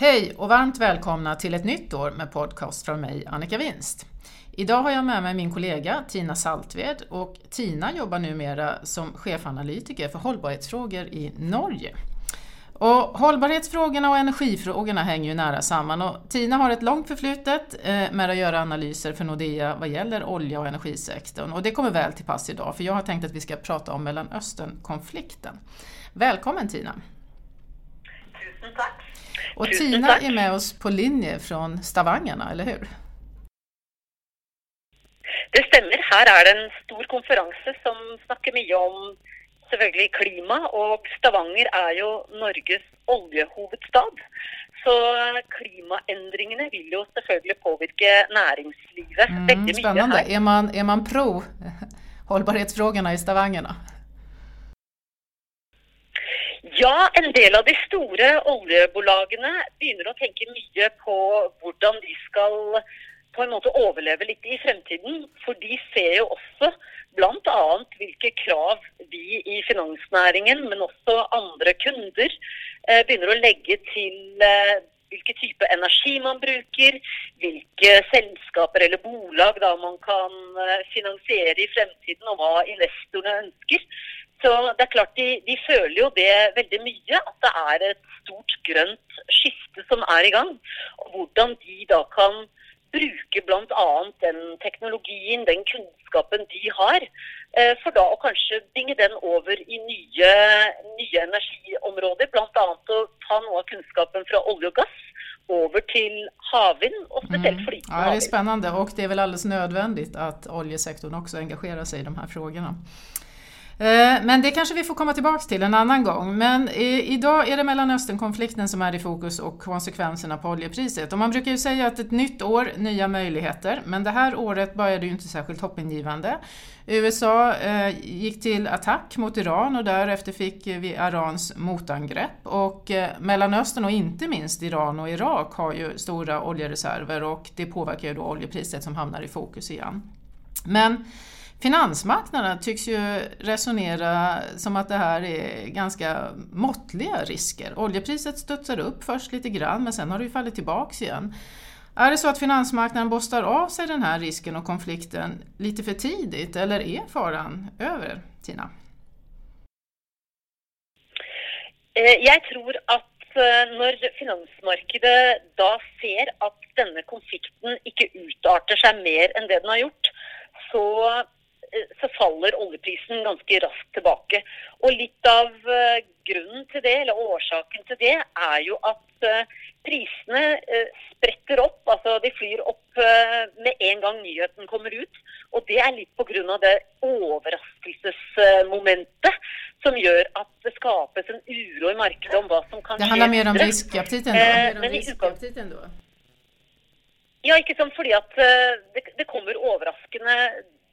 Hej och varmt välkomna till ett nytt år med podcast från mig, Annika Winst. Idag har jag med mig min kollega Tina Saltved och Tina jobbar numera som chefanalytiker för hållbarhetsfrågor i Norge. Och hållbarhetsfrågorna och energifrågorna hänger ju nära samman och Tina har ett långt förflutet eh, med att göra analyser för Nordea vad gäller olja och energisektorn och det kommer väl till pass idag för jag har tänkt att vi ska prata om Mellanösternkonflikten. Välkommen Tina! Tusen tack! Tusen Tina er är med oss på linje fra Stavangerna, eller hur? Det stemmer. Her er det en stor konferanse som snakker mye om selvfølgelig klima. Og Stavanger er jo Norges oljehovedstad. Så klimaendringene vil jo selvfølgelig påvirke næringslivet Mm, veldig mye Spennende. Er man, är man pro hållbarhetsfrågorna i Stavangerna? Ja, en del av de store oljebolagene begynner å tenke mye på hvordan de skal på en måte overleve litt i fremtiden. For de ser jo også bl.a. hvilke krav vi i finansnæringen, men også andre kunder, eh, begynner å legge til eh, hvilke type energi man bruker, hvilke selskaper eller bolag man kan eh, finansiere i fremtiden, og hva investorene ønsker. Så det er klart de, de føler jo det veldig mye, at det er et stort grønt skifte som er i gang. Og hvordan de da kan bruke bl.a. den teknologien, den kunnskapen de har, eh, for da å kanskje bringe den over i nye, nye energiområder. Bl.a. å ta noe av kunnskapen fra olje og gass over till havvind och speciellt flytande Ja, det är spennende, spännande och det är väl alldeles nödvändigt att oljesektorn också engagerar sig i de här frågorna. Eh, Men det kanske vi får komma tillbaks till en annan gång. Men idag är det Mellanösternkonflikten som är i fokus och konsekvenserna på oljepriset. Och man brukar ju säga att ett nytt år, nya möjligheter. Men det här året började ju inte särskilt hoppingivande. USA eh, gick till attack mot Iran och därefter fick vi Irans motangrepp. Och eh, Mellanöstern och inte minst Iran och Irak har ju stora oljereserver och det påverkar ju då oljepriset som hamnar i fokus igen. Men Finansmarknaderna tycks ju resonera som att det här är ganska måttliga risker. Oljepriset studsar upp först lite grann men sen har det ju fallit tillbaks igen. Är det så att finansmarknaden borstar av sig den här risken och konflikten lite för tidigt eller är faran över, Tina? Eh, Jeg tror at eh, når finansmarkedet da ser at denne konflikten ikke utarter seg mer enn det den har gjort, så, så faller oljeprisen ganske raskt tilbake. Og litt av eh, grunnen til det, eller årsaken til det, er jo at eh, prisene eh, spretter opp. Altså de flyr opp eh, med en gang nyheten kommer ut. Og det er litt pga. det overraskelsesmomentet som gjør at det skapes en uro i markedet om hva som kan Det handler mer om videre. enn det. Ja, ikke sant, fordi at eh, det, det kommer overraskende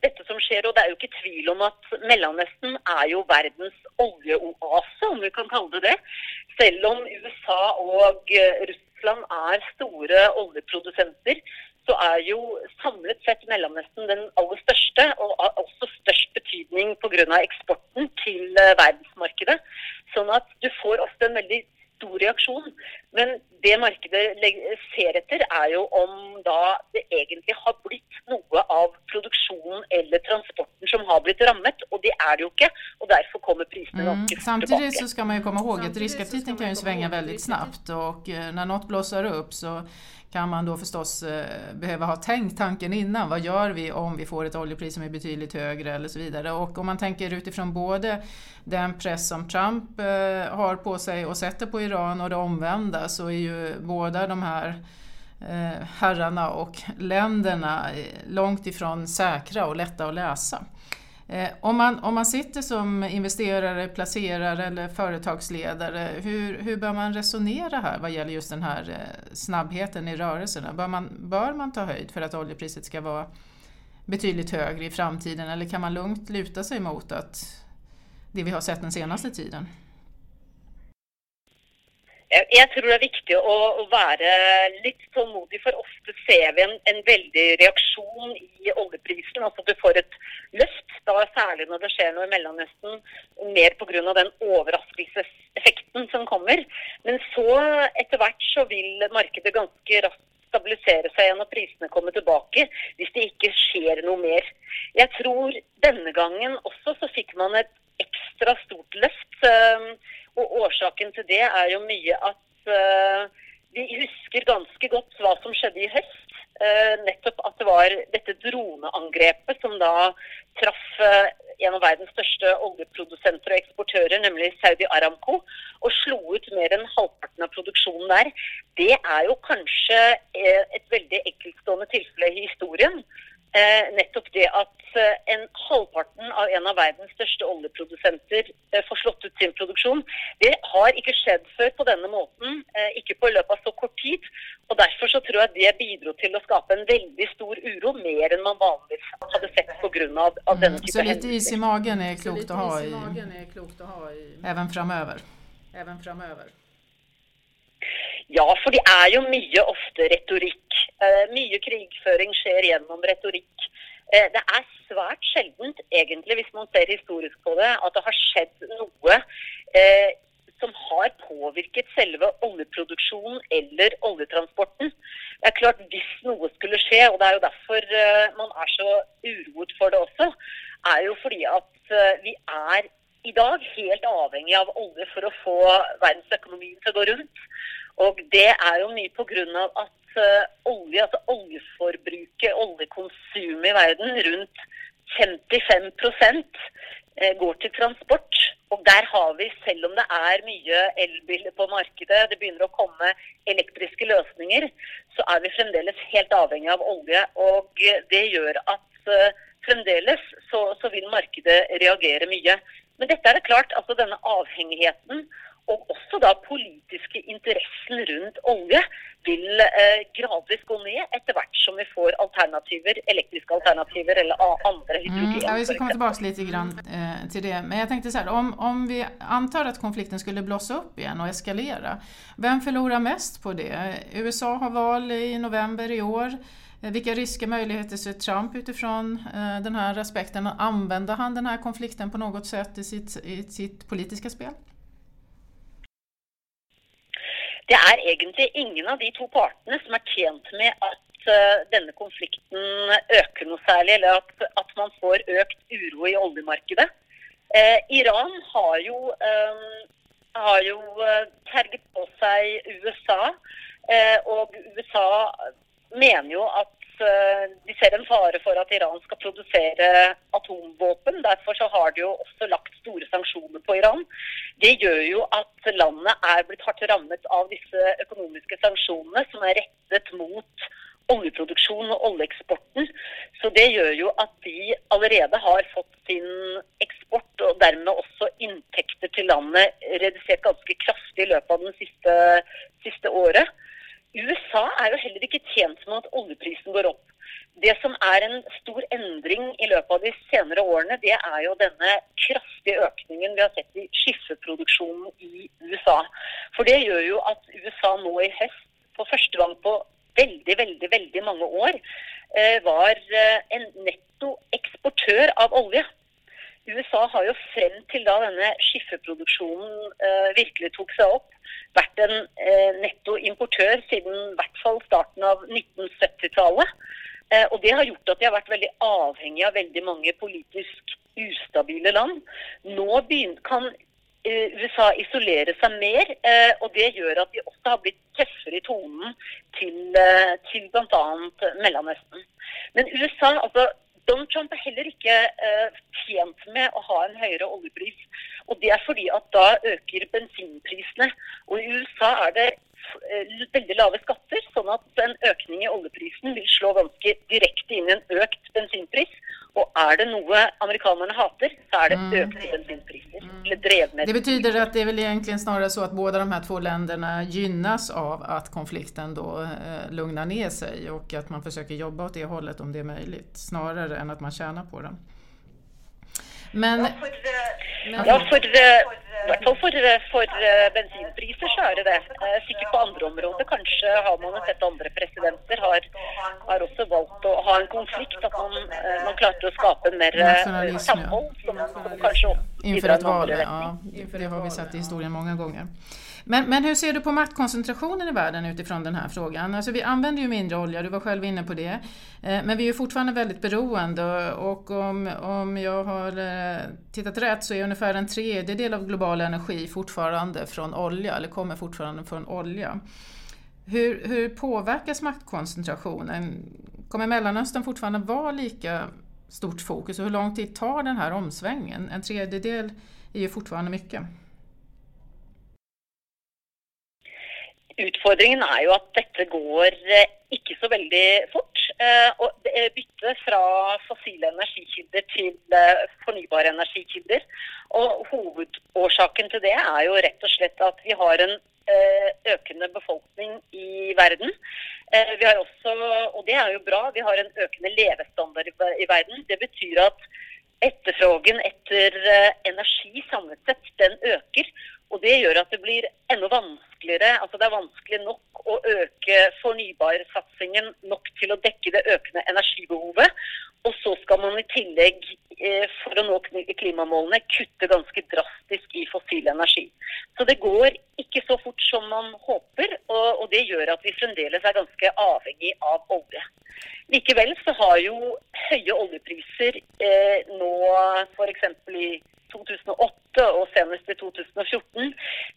dette som skjer, og det er jo ikke tvil om at Mellomøsten er jo verdens oljeoase, om vi kan kalle det det. Selv om USA og eh, Russland er store oljeprodusenter, så er jo samlet sett Mellomøsten den aller største, og har også størst betydning pga. eksporten til eh, verdensmarkedet. Sånn at du får ofte en veldig stor reaksjon. Men det markedet ser etter, er jo om da det egentlig har blitt noe av produksjonen eller transporten som har blitt rammet, det er det jo ikke. Og derfor kommer prisene Mm. ganske fort Samtidigt tilbake. så skal man jo komme ihåg at riskaptiten kan jo svinge veldig snabbt Og når noe blåser opp, så kan man da förstås behøve behöva ha tänkt tanken innan. Vad gör vi om vi får ett oljepris som är betydligt högre eller så vidare. Och om man tänker utifrån både den press som Trump eh, har på sig och sätter på Iran och det omvända så är ju båda de här eh, herrarna och länderna eh, långt ifrån säkra och lätta att läsa. Eh, om, man, om man sitter som investerare, placerare eller företagsledare, hur, hur bör man resonera här vad gäller just den här eh, snabbheten i rörelserna? Bör man, bör man ta höjd för att oljepriset ska vara betydligt högre i framtiden eller kan man lugnt luta sig mot att det vi har sett den senaste tiden? Jeg, tror det er viktig å være litt tålmodig, for ofte ser vi en, en veldig reaksjon i oljeprisen. Altså du får et løft, da særlig når det skjer noe i Mellomøsten, mer pga. den overraskelseseffekten som kommer. Men så etter hvert så vil markedet ganske raskt stabilisere seg igjen og prisene komme tilbake hvis det ikke skjer noe mer. Jeg tror denne gangen også så fikk man et ekstra stort løft. Eh, og årsaken til det er jo mye at eh, vi husker ganske godt hva som skjedde i høst. Uh, nettopp at det var dette droneangrepet som da traff uh, en av verdens største oljeprodusenter og eksportører, nemlig Saudi Aramco, og slo ut mer enn halvparten av produksjonen der. Det er jo kanskje et veldig enkeltstående tilfelle i historien. Nettopp det at en halvparten av en av verdens største oljeprodusenter får slått ut sin produksjon. Det har ikke skjedd før på denne måten, ikke på løpet av så kort tid. Og Derfor så tror jeg det bidro til å skape en veldig stor uro, mer enn man vanligvis hadde sett pga. Av denne type mm, Så litt is i magen er klokt å ha, i, klokt å ha i, even framover? Even framover. Ja, for det er jo mye ofte retorikk. Uh, mye krigføring skjer gjennom retorikk. Uh, det er svært sjeldent, egentlig, hvis man ser historisk på det, at det har skjedd noe eh, som har påvirket selve oljeproduksjonen eller oljetransporten. Det er klart Hvis noe skulle skje, og det er jo derfor eh, man er så uroet for det også, er jo fordi at eh, vi er i dag helt avhengig av olje for å få verdensøkonomien til å gå rundt. Og det er jo mye pga. at uh, olje, altså oljeforbruket, oljekonsumet i verden, rundt 55% går til transport. Og der har vi, selv om det er mye elbiler på markedet, det begynner å komme elektriske løsninger, så er vi fremdeles helt avhengig av olje. Og det gjør at uh, fremdeles så, så, vil markedet reagere mye. Men dette er det klart, altså denne avhengigheten og også da politiske interessen rundt olje vil eh, gradvis gå ned etter hvert som vi får alternativer, elektriske alternativer eller andre hydrogen. Mm, ja, vi skal komme tilbake litt grann, eh, til det. Men jeg tenkte så her, om, om vi antar at konflikten skulle blåse opp igjen og eskalere, hvem taper mest på det? USA har val i november i år. Hvilke eh, risker muligheter ser Trump utifrån eh, denne aspekten? Anvender han denne konflikten på noe sett i sitt, i sitt politiske spill? Det er egentlig ingen av de to partene som er tjent med at uh, denne konflikten øker noe særlig, eller at, at man får økt uro i oljemarkedet. Uh, Iran har jo, uh, har jo terget på seg USA, og USA mener jo at de ser en fare for at Iran skal produsere atomvåpen. Derfor så har de jo også lagt store sanksjoner på Iran. Det gjør jo at landet er blitt hardt rammet av disse økonomiske sanksjonene, som er rettet mot oljeproduksjon og oljeeksporten. Så det gjør jo at de allerede har fått sin eksport og dermed også inntekter til landet redusert ganske kraftig i løpet av det siste, siste året. USA er jo heller ikke tjent med at oljeprisen går opp. Det som er en stor endring i løpet av de senere årene, det er jo denne kraftige økningen vi har sett i skifferproduksjonen i USA. For det gjør jo at USA nå i høst, for første gang på veldig, veldig, veldig mange år, eh, var eh, en netto eksportør av olje. USA har jo frem til da denne skifferproduksjonen eh, virkelig tok seg opp, vært en eh, netto importør siden i hvert fall starten av 1970-tallet. Eh, og det har gjort at de har vært veldig avhengig av veldig mange politisk ustabile land. Nå kan eh, USA isolere seg mer, eh, og det gjør at de også har blitt tøffere i tonen til, eh, til bl.a. Mellomøsten. Men USA, altså Donald Trump er heller ikke uh, tjent med å ha en høyere oljepris. Og det er fordi at da øker bensinprisene. Og i USA er det uh, veldig lave skatter, sånn at en økning i oljeprisen vil slå ganske direkte inn i en økt bensinpris. Og er det noe amerikanerne hater, så er det mm. økte Mm. Det betyr at det er vel egentlig snarere så at både de her to landene gynnes av at konflikten da eh, lugner ned seg, og at man forsøker jobbe åt det holdet om det er mulig, snarere enn at man tjener på den. Men, ja, for, men, ja, for, for i hvert fall for, for, eh, bensinpriser så er det det. Eh, sikkert på andre områder. Kanskje har man sett andre presidenter har, har også valgt å ha en konflikt. At man, eh, man klarte å skape mer samhold, som, som kanskje inför ett val. Ja, det har vi sett i historien mange gånger. Men, men hur ser du på maktkoncentrationen i världen utifrån den här frågan? Alltså vi använder ju mindre olja, du var själv inne på det. Eh, men vi är ju fortfarande väldigt beroende och om, om jag har eh, tittat rätt så är ungefär en tredjedel av global energi fortfarande från olja, eller kommer fortfarande från olja. Hur, hur påverkas maktkoncentrationen? Kommer Mellanöstern fortfarande vara lika stort fokus och hur lång tid tar den här omsvängen? En tredjedel är ju fortfarande mycket. Utfordringen er jo at dette går eh, ikke så veldig fort. Eh, og bytte fra fossile energikilder til eh, fornybare energikilder. Og hovedårsaken til det er jo rett og slett at vi har en økende befolkning i verden. Vi har også, og det er jo bra, vi har en økende levestandard i verden. Det betyr at etterfrågen etter energi samlet sett, den øker. Og det gjør at det blir enda vanskeligere. Altså det er vanskelig nok å øke fornybarsatsingen nok til å dekke det økende energibehovet. Og så skal man i tillegg, eh, for å nå klimamålene, kutte ganske drastisk i fossil energi. Så det går ikke så fort som man håper, og, det gjør at vi fremdeles er ganske avhengig av olje. Likevel så har jo høye oljepriser eh, nå f.eks. i 2008 og senest i 2014,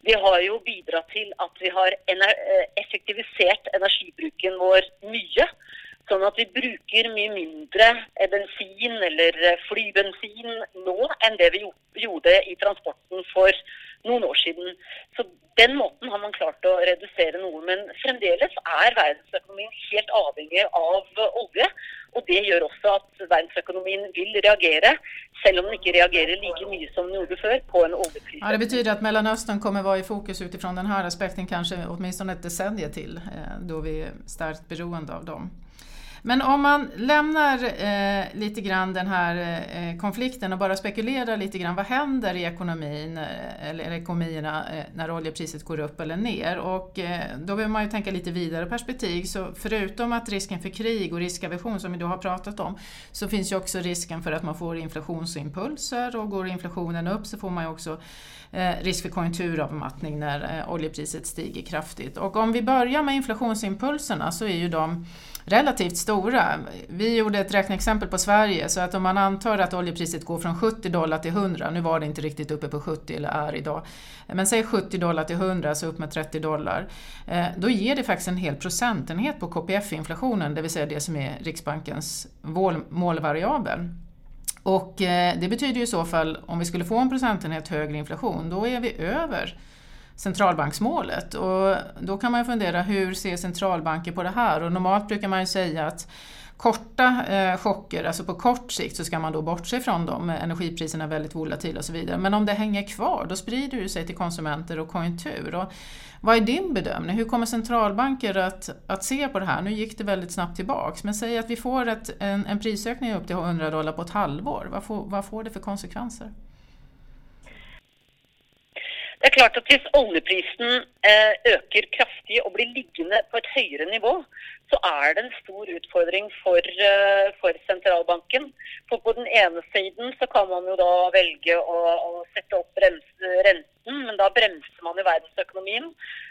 det har jo bidratt til at vi har eh, effektivisert energibruken vår mye. Sånn at vi bruker mye mindre bensin eller flybensin nå enn det vi gjorde i transporten for noen år siden. Så den måten har man klart å redusere noe. Men fremdeles er verdensøkonomien helt avhengig av olje. Og det gjør også at verdensøkonomien vil reagere, selv om den ikke reagerer like mye som den gjorde før, på en oljepris. Ja, det betyder at Mellomøsten kommer være i fokus utifrån den denne aspekten kanskje åtminstone et desember til, eh, da vi er sterkt beroende av dem. Men om man lämnar eh, lite grann den här eh, konflikten och bara spekulerar lite grann, vad händer i ekonomin eh, eller ekonomierna eh, när oljepriset går upp eller ner? Och eh, då behöver man ju tänka lite vidare perspektiv. Så förutom att risken för krig och riskaversion som vi då har pratat om, så finns ju också risken för att man får inflationsimpulser och går inflationen upp så får man ju också eh, risk för konjunkturavmattning när oljepriset stiger kraftigt. Och om vi börjar med inflationsimpulserna så är ju de relativt stora. Vi gjorde ett räkneexempel på Sverige så att om man antar att oljepriset går från 70 dollar till 100, nu var det inte riktigt uppe på 70 eller är idag, men säg 70 dollar till 100 så upp med 30 dollar. Eh, då ger det faktiskt en hel procentenhet på KPF-inflationen, det vill säga det som är Riksbankens målvariabel. Och eh, det betyder ju i så fall, om vi skulle få en procentenhet högre inflation, då är vi över centralbanksmålet. Och då kan man fundera, hur ser centralbanker på det här? Och normalt brukar man ju säga att korta eh, chocker, alltså på kort sikt så ska man då bortse från dem, energipriserna är väldigt volatila och så vidare. Men om det hänger kvar, då sprider det sig till konsumenter och konjunktur. Och vad är din bedömning? Hur kommer centralbanker att, att se på det här? Nu gick det väldigt snabbt tillbaks, men säg att vi får ett, en, en prisökning upp till 100 dollar på ett halvår. Vad får, vad får det för konsekvenser? Det er klart at Hvis oljeprisen eh, øker kraftig og blir liggende på et høyere nivå, så er det en stor utfordring for, eh, for, sentralbanken. For På den ene siden så kan man jo da velge å, å sette opp renten, men da bremser man i verdensøkonomien.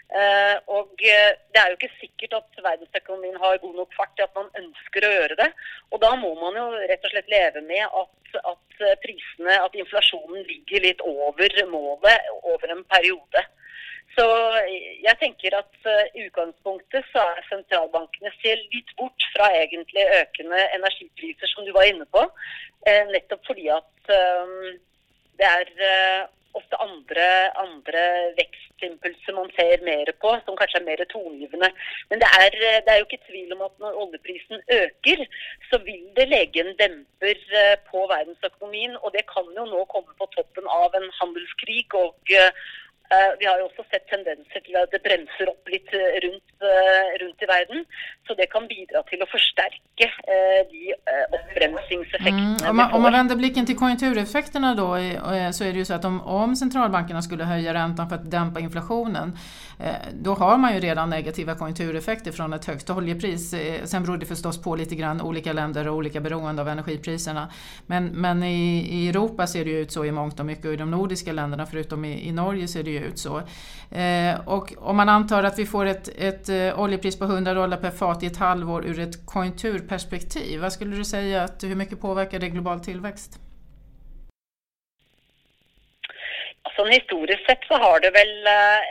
Eh, og det er jo ikke sikkert at verdensøkonomien har god nok fart til at man ønsker å gjøre det. Og da må man jo rett og slett leve med at, at prisene, at inflasjonen ligger litt over målet over en periode. Så jeg tenker at i utgangspunktet så er sentralbankene ser litt bort fra egentlig økende energipriser, som du var inne på. Uh, nettopp fordi at um, det er ofte andre, andre vekstimpulser man ser mer på, som kanskje er mer tongivende. Men det er, det er, jo ikke tvil om at når oljeprisen øker, så vil det legge en demper eh, på verdensøkonomien. Og det kan jo nå komme på toppen av en handelskrig og Eh, vi har jo også sett tendenser til at det bremser opp litt eh, rundt, eh, rundt i verden. Så det kan bidra til å forsterke de oppbremsingseffektene. Mm, om, man, om man vänder blicken till konjunktureffekterna då så er det jo så at om, om centralbankerna skulle høye renten for å dempe inflationen da har man jo redan negativa konjunktureffekter fra et høyt oljepris. Sen beror det forstås på litt grann ulike länder og ulike beroende av energiprisene. Men, men i, i Europa ser det jo ut så i mångt og mye, og i de nordiske landene, foruten i, i Norge ser det ju ut så. Eh, och om man antar att vi får ett, ett eh, oljepris på 100 dollar per fat i ett halvår ur ett konjunkturperspektiv, vad skulle du säga att hur mycket påverkar det global tillväxt? Sånn historisk sett så har det vel eh,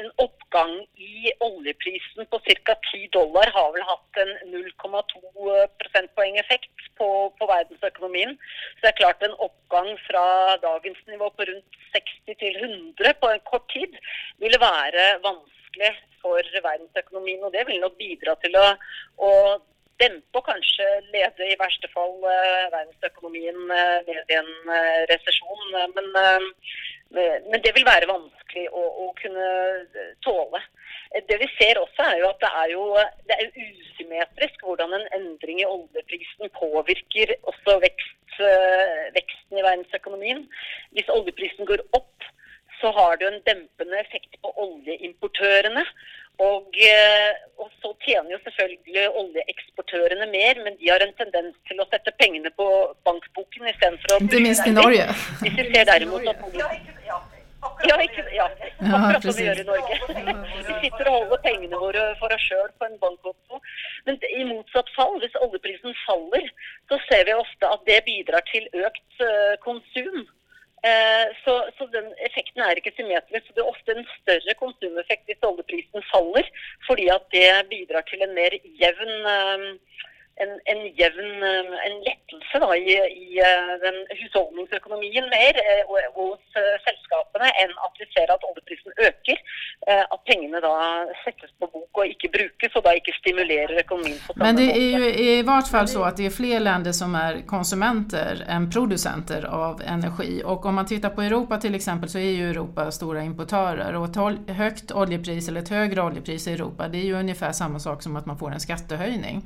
en oppgang i oljeprisen på ca. 10 dollar har vel hatt en 0,2 prosentpoeng effekt på, på, verdensøkonomien. Så det er klart en oppgang fra dagens nivå på rundt 60 til 100 på en kort tid ville være vanskelig for verdensøkonomien. Og det vil nok bidra til å, å dempe og kanskje lede i verste fall uh, verdensøkonomien uh, ned i en uh, resesjon. Men, men, det vil være vanskelig å, å, kunne tåle. Det vi ser også er jo at det er jo det er usymmetrisk hvordan en endring i oljeprisen påvirker også vekst, veksten i verdensøkonomien. Hvis oljeprisen går opp, så har det jo en dempende effekt på oljeimportørene. Og, eh, og, så tjener jo selvfølgelig oljeeksportørene mer, men de har en tendens til å sette pengene på bankboken istedenfor å Ikke minst i Norge. Hvis vi ser derimot at ja, ikke, ja, akkurat som vi gjør i Norge. Vi sitter og holder pengene våre for oss sjøl på en bankkonto. Men i motsatt fall, hvis oljeprisen faller, så ser vi ofte at det bidrar til økt uh, konsum. Eh, så, så, den effekten er ikke symmetrisk. Det er ofte en større konsumeffekt hvis oljeprisen faller, fordi at det bidrar til en mer jevn eh, en, en jevn eh, en lettelse da, i, i, eh, den husholdningsøkonomien mer eh, hos selskapene enn at vi ser at oljeprisen øker. At pengene da settes på bok og ikke brukes, og da ikke stimulerer økonomien. på Men det er jo i hvert fall så at det er flere länder som er konsumenter enn produsenter av energi. Og om man tittar på Europa f.eks., exempel så er jo Europa store importører. og et høyt oljepris eller et høyere oljepris i Europa det er jo omtrent samme sak som at man får en skattehøyning.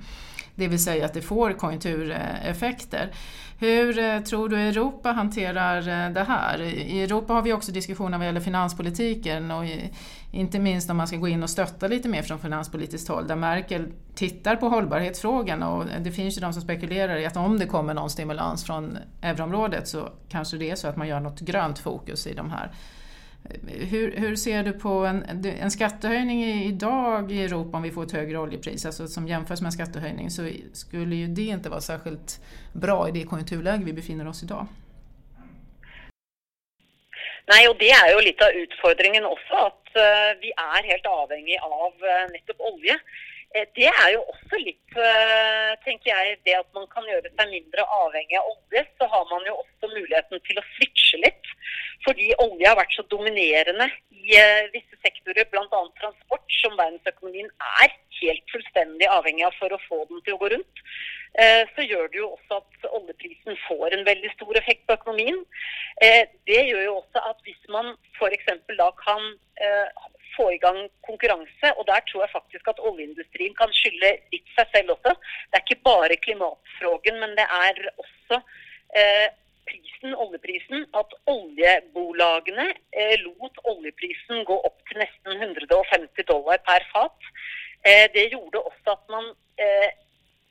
Det vill säga att det får konjunktureffekter. Hur eh, tror du Europa hanterar eh, det här? I Europa har vi också diskussioner vad gäller finanspolitiken och inte minst om man ska gå in och stötta lite mer från finanspolitiskt håll där Merkel tittar på hållbarhetsfrågan och det finns ju de som spekulerar i att om det kommer någon stimulans från euroområdet så kanske det är så att man gör något grönt fokus i de här hur, hur, ser du på en, en skattehöjning idag i Europa om vi får ett högre oljepris, alltså som jämförs med en skattehöjning, så skulle ju det inte vara särskilt bra i det konjunkturläge vi befinner oss idag. Nej, och Det er ju litt av utfordringen også, at uh, vi er helt avhengig av uh, nettopp olje. Uh, det er jo også litt, tenker jeg, det at man kan gjøre seg mindre avhengig av olje. Så har man jo også muligheten til å switche litt fordi olje har vært så dominerende i uh, visse sektorer, bl.a. transport, som verdensøkonomien er helt fullstendig avhengig av for å få den til å gå rundt. Uh, så gjør det jo også at oljeprisen får en veldig stor effekt på økonomien. Uh, det gjør jo også at hvis man f.eks. da kan få i gang konkurranse, og der tror jeg faktisk at oljeindustrien kan skylde litt seg selv også. Det er ikke bare klimatfrågen, men det er også prisen, oljeprisen, at oljebolagene eh, lot oljeprisen gå opp til nesten 150 dollar per fat. Eh, det gjorde også at man eh,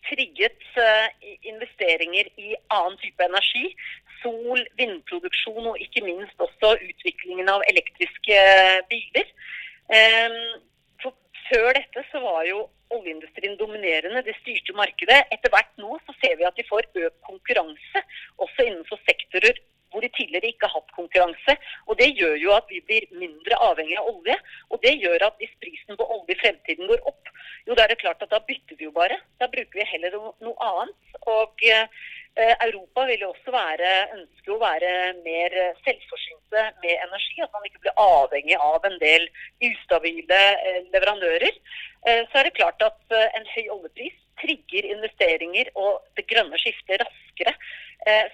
trigget eh, investeringer i annen type energi. Sol, vindproduksjon og ikke minst også utviklingen av elektriske biler. Eh, for før dette så var jo oljeindustrien dominerende. Det styrte markedet. Etter hvert nå så ser vi at de får økt konkurranse også innenfor sektorer hvor de tidligere ikke har hatt konkurranse. Og Det gjør jo at vi blir mindre avhengig av olje. Og det gjør at hvis prisen på olje i fremtiden går opp, jo da er det klart at da bytter vi jo bare. Da bruker vi heller noe annet. Og eh, Europa vil jo også være, ønske å være mer selvforsynte med energi. At man ikke blir avhengig av en del ustabile eh, leverandører. Eh, så er det klart at eh, en høy oljepris trigger investeringer og det grønne skiftet raskere.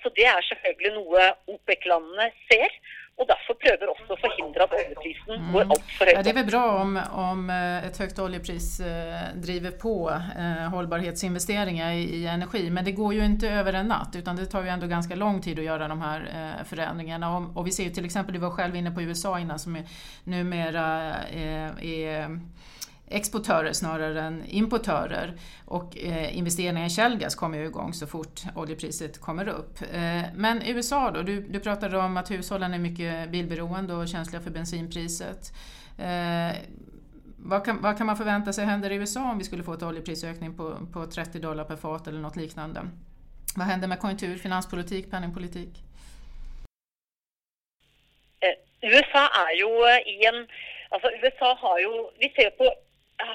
Så det er selvfølgelig noe OPEC-landene ser. Og derfor prøver også å forhindre at oljeprisen mm. går altfor høyt. Ja, det är väl bra om, om eh, ett högt oljepris eh, driver på eh, hållbarhetsinvesteringar i, i, energi, men det går ju inte över en natt utan det tar ju ändå ganska lång tid att göra de här eh, förändringarna. Och, och, vi ser ju till exempel, du var själv inne på USA innan, som är, numera eh, är exportörer snarare än importörer. Och eh, investeringar i källgas kommer ju igång så fort oljepriset kommer upp. Eh, men USA då, du, du pratade om att hushållen är mycket bilberoende och känsliga för bensinpriset. Eh, vad kan, kan, man förvänta sig händer i USA om vi skulle få ett oljeprisökning på, på 30 dollar per fat eller något liknande? Vad händer med konjunktur, finanspolitik, penningpolitik? Eh, USA er jo i en Altså, USA har jo vi ser på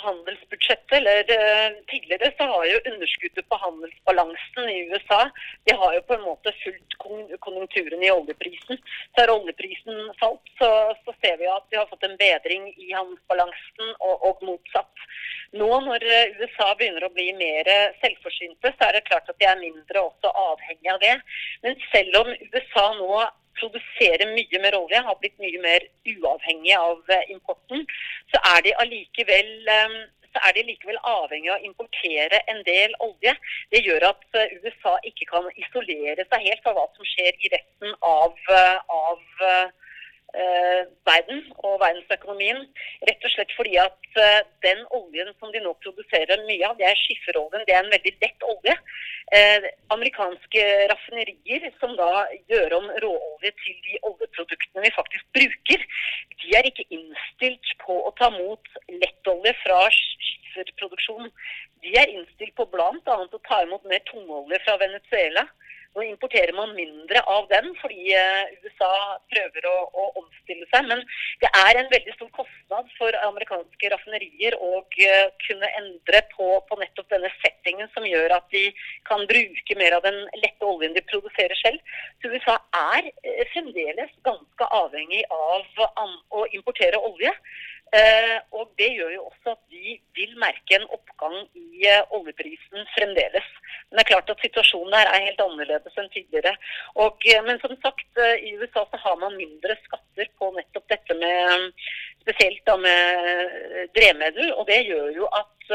handelsbudsjettet, eller eh, tidligere så har jo underskuddet på handelsbalansen i USA de har jo på en måte fulgt konjunkturen i oljeprisen. Så har oljeprisen falt, så, så ser vi at vi har fått en bedring i handelsbalansen, og, og motsatt. Nå når eh, USA begynner å bli mer selvforsynte, så er det klart at de er mindre også avhengig av det. Men selv om USA nå produserer mye mer olje, har blitt mye mer uavhengig av eh, importen, så er de allikevel eh, så er de likevel avhengig av å importere en del olje. Det gjør at eh, USA ikke kan isolere seg helt fra hva som skjer i resten av, av eh, verden og verdensøkonomien. Rett og slett fordi at eh, den oljen som de nå produserer mye av, det er skifferoljen. Det er en veldig lett olje. Eh, amerikanske raffinerier som da gjør om råolje til de oljeproduktene vi faktisk bruker, de er ikke innstilt på å ta mot lettolje fra skifferproduksjon. De er innstilt på bl.a. å ta imot mer tungolje fra Venezuela. Nå importerer man mindre av den fordi eh, USA prøver å, å, omstille seg. Men det er en veldig stor kostnad for amerikanske raffinerier å uh, kunne endre på, på, nettopp denne settingen som gjør at de kan bruke mer av den lette oljen de produserer selv. Så USA er uh, fremdeles ganske avhengig av å importere olje. Uh, og det gjør jo også at vi vil merke en oppgang i oljeprisen fremdeles. Men det er klart at situasjonen her er helt annerledes enn tidligere. Og, eh, men som sagt, eh, i USA så har man mindre skatter på nettopp dette med Spesielt da med drevmiddel. Og det gjør jo at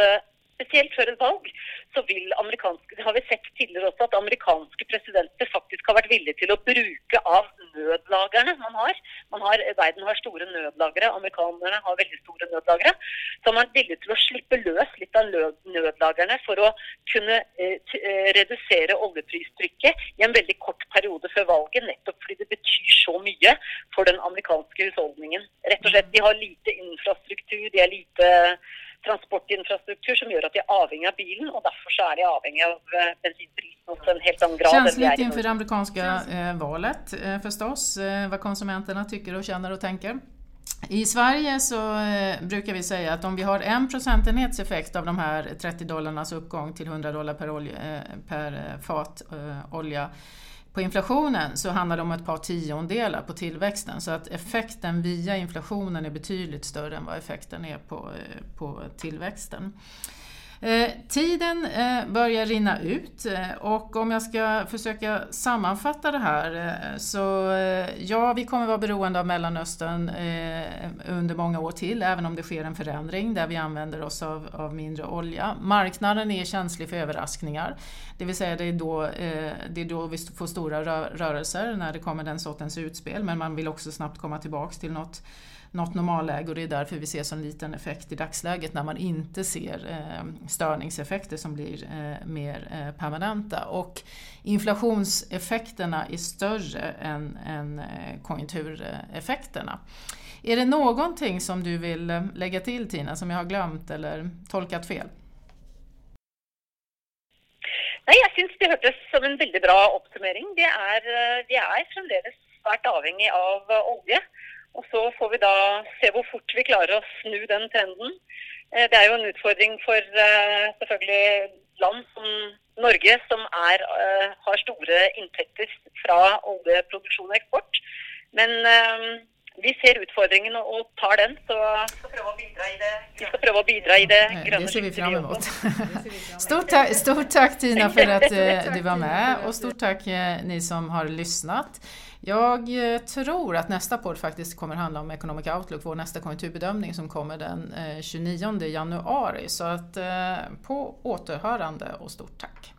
spesielt før et valg, så har vi sett tidligere også, at amerikanske presidenter faktisk har vært villige til å bruke av nødlagrene man har. Man har verden har store nødlagre, amerikanerne har veldig store nødlagre. Så man er villig til å slippe løs litt av nødlagrene for å kunne eh, eh, redusere oljepristrykket i en veldig kort periode før valget, nettopp fordi det betyr så mye for den amerikanske husholdningen. Rett og slett, De har lite infrastruktur, de er lite transportinfrastruktur som gjør at de er avhengig av bilen, og derfor så er de avhengig av eh, bensinprisen också en helt annen grad. Känsligt inför det amerikanska eh, valet eh, förstås, eh, vad konsumenterna tycker och känner och tänker. I Sverige så eh, brukar vi säga att om vi har en procentenhets effekt av de här 30 dollarnas uppgång till 100 dollar per, olje, eh, per fat olja på inflationen så handlar det om ett par tiondelar på tillväxten så att effekten via inflationen är betydligt större än vad effekten är på, eh, på tillväxten. Eh, tiden eh, börjar rinna ut eh, och om jag ska försöka sammanfatta det här så ja, vi kommer vara beroende av Mellanöstern under många år till, även om det sker en förändring där vi använder oss av, av mindre olja. Marknaden är känslig för överraskningar, det vill säga det är då, det är då vi får stora rörelser när det kommer den sortens utspel, men man vill också snabbt komma tillbaks till något något normalläge och det är därför vi ser så liten effekt i dagsläget när man inte ser eh, störningseffekter som blir eh, mer eh, permanenta. Och inflationseffekterna är större än, än eh, konjunktureffekterna. Är det någonting som du vill eh, lägga till Tina som jag har glömt eller tolkat fel? Nei, jeg syns det hørtes som en veldig bra oppsummering. Vi er, eh, vi er fremdeles svært avhengig av olje. Og så får vi da se hvor fort vi klarer å snu den trenden. Eh, det er jo en utfordring for eh, selvfølgelig land som Norge, som er, eh, har store inntekter fra oljeproduksjon og eksport. Men vi ser utfordringen og, tar den. Så vi skal prøve å bidra i det, vi skal prøve å bidra i det grønne Det ser vi fram mot. Stort tack, stort takk, Tina for att eh, du var med og stort takk, ni som har lyssnat. Jag eh, tror att nästa podd faktiskt kommer handla om Economic Outlook, vår nästa konjunkturbedömning som kommer den eh, 29 januari. Så att eh, på återhörande och stort tack.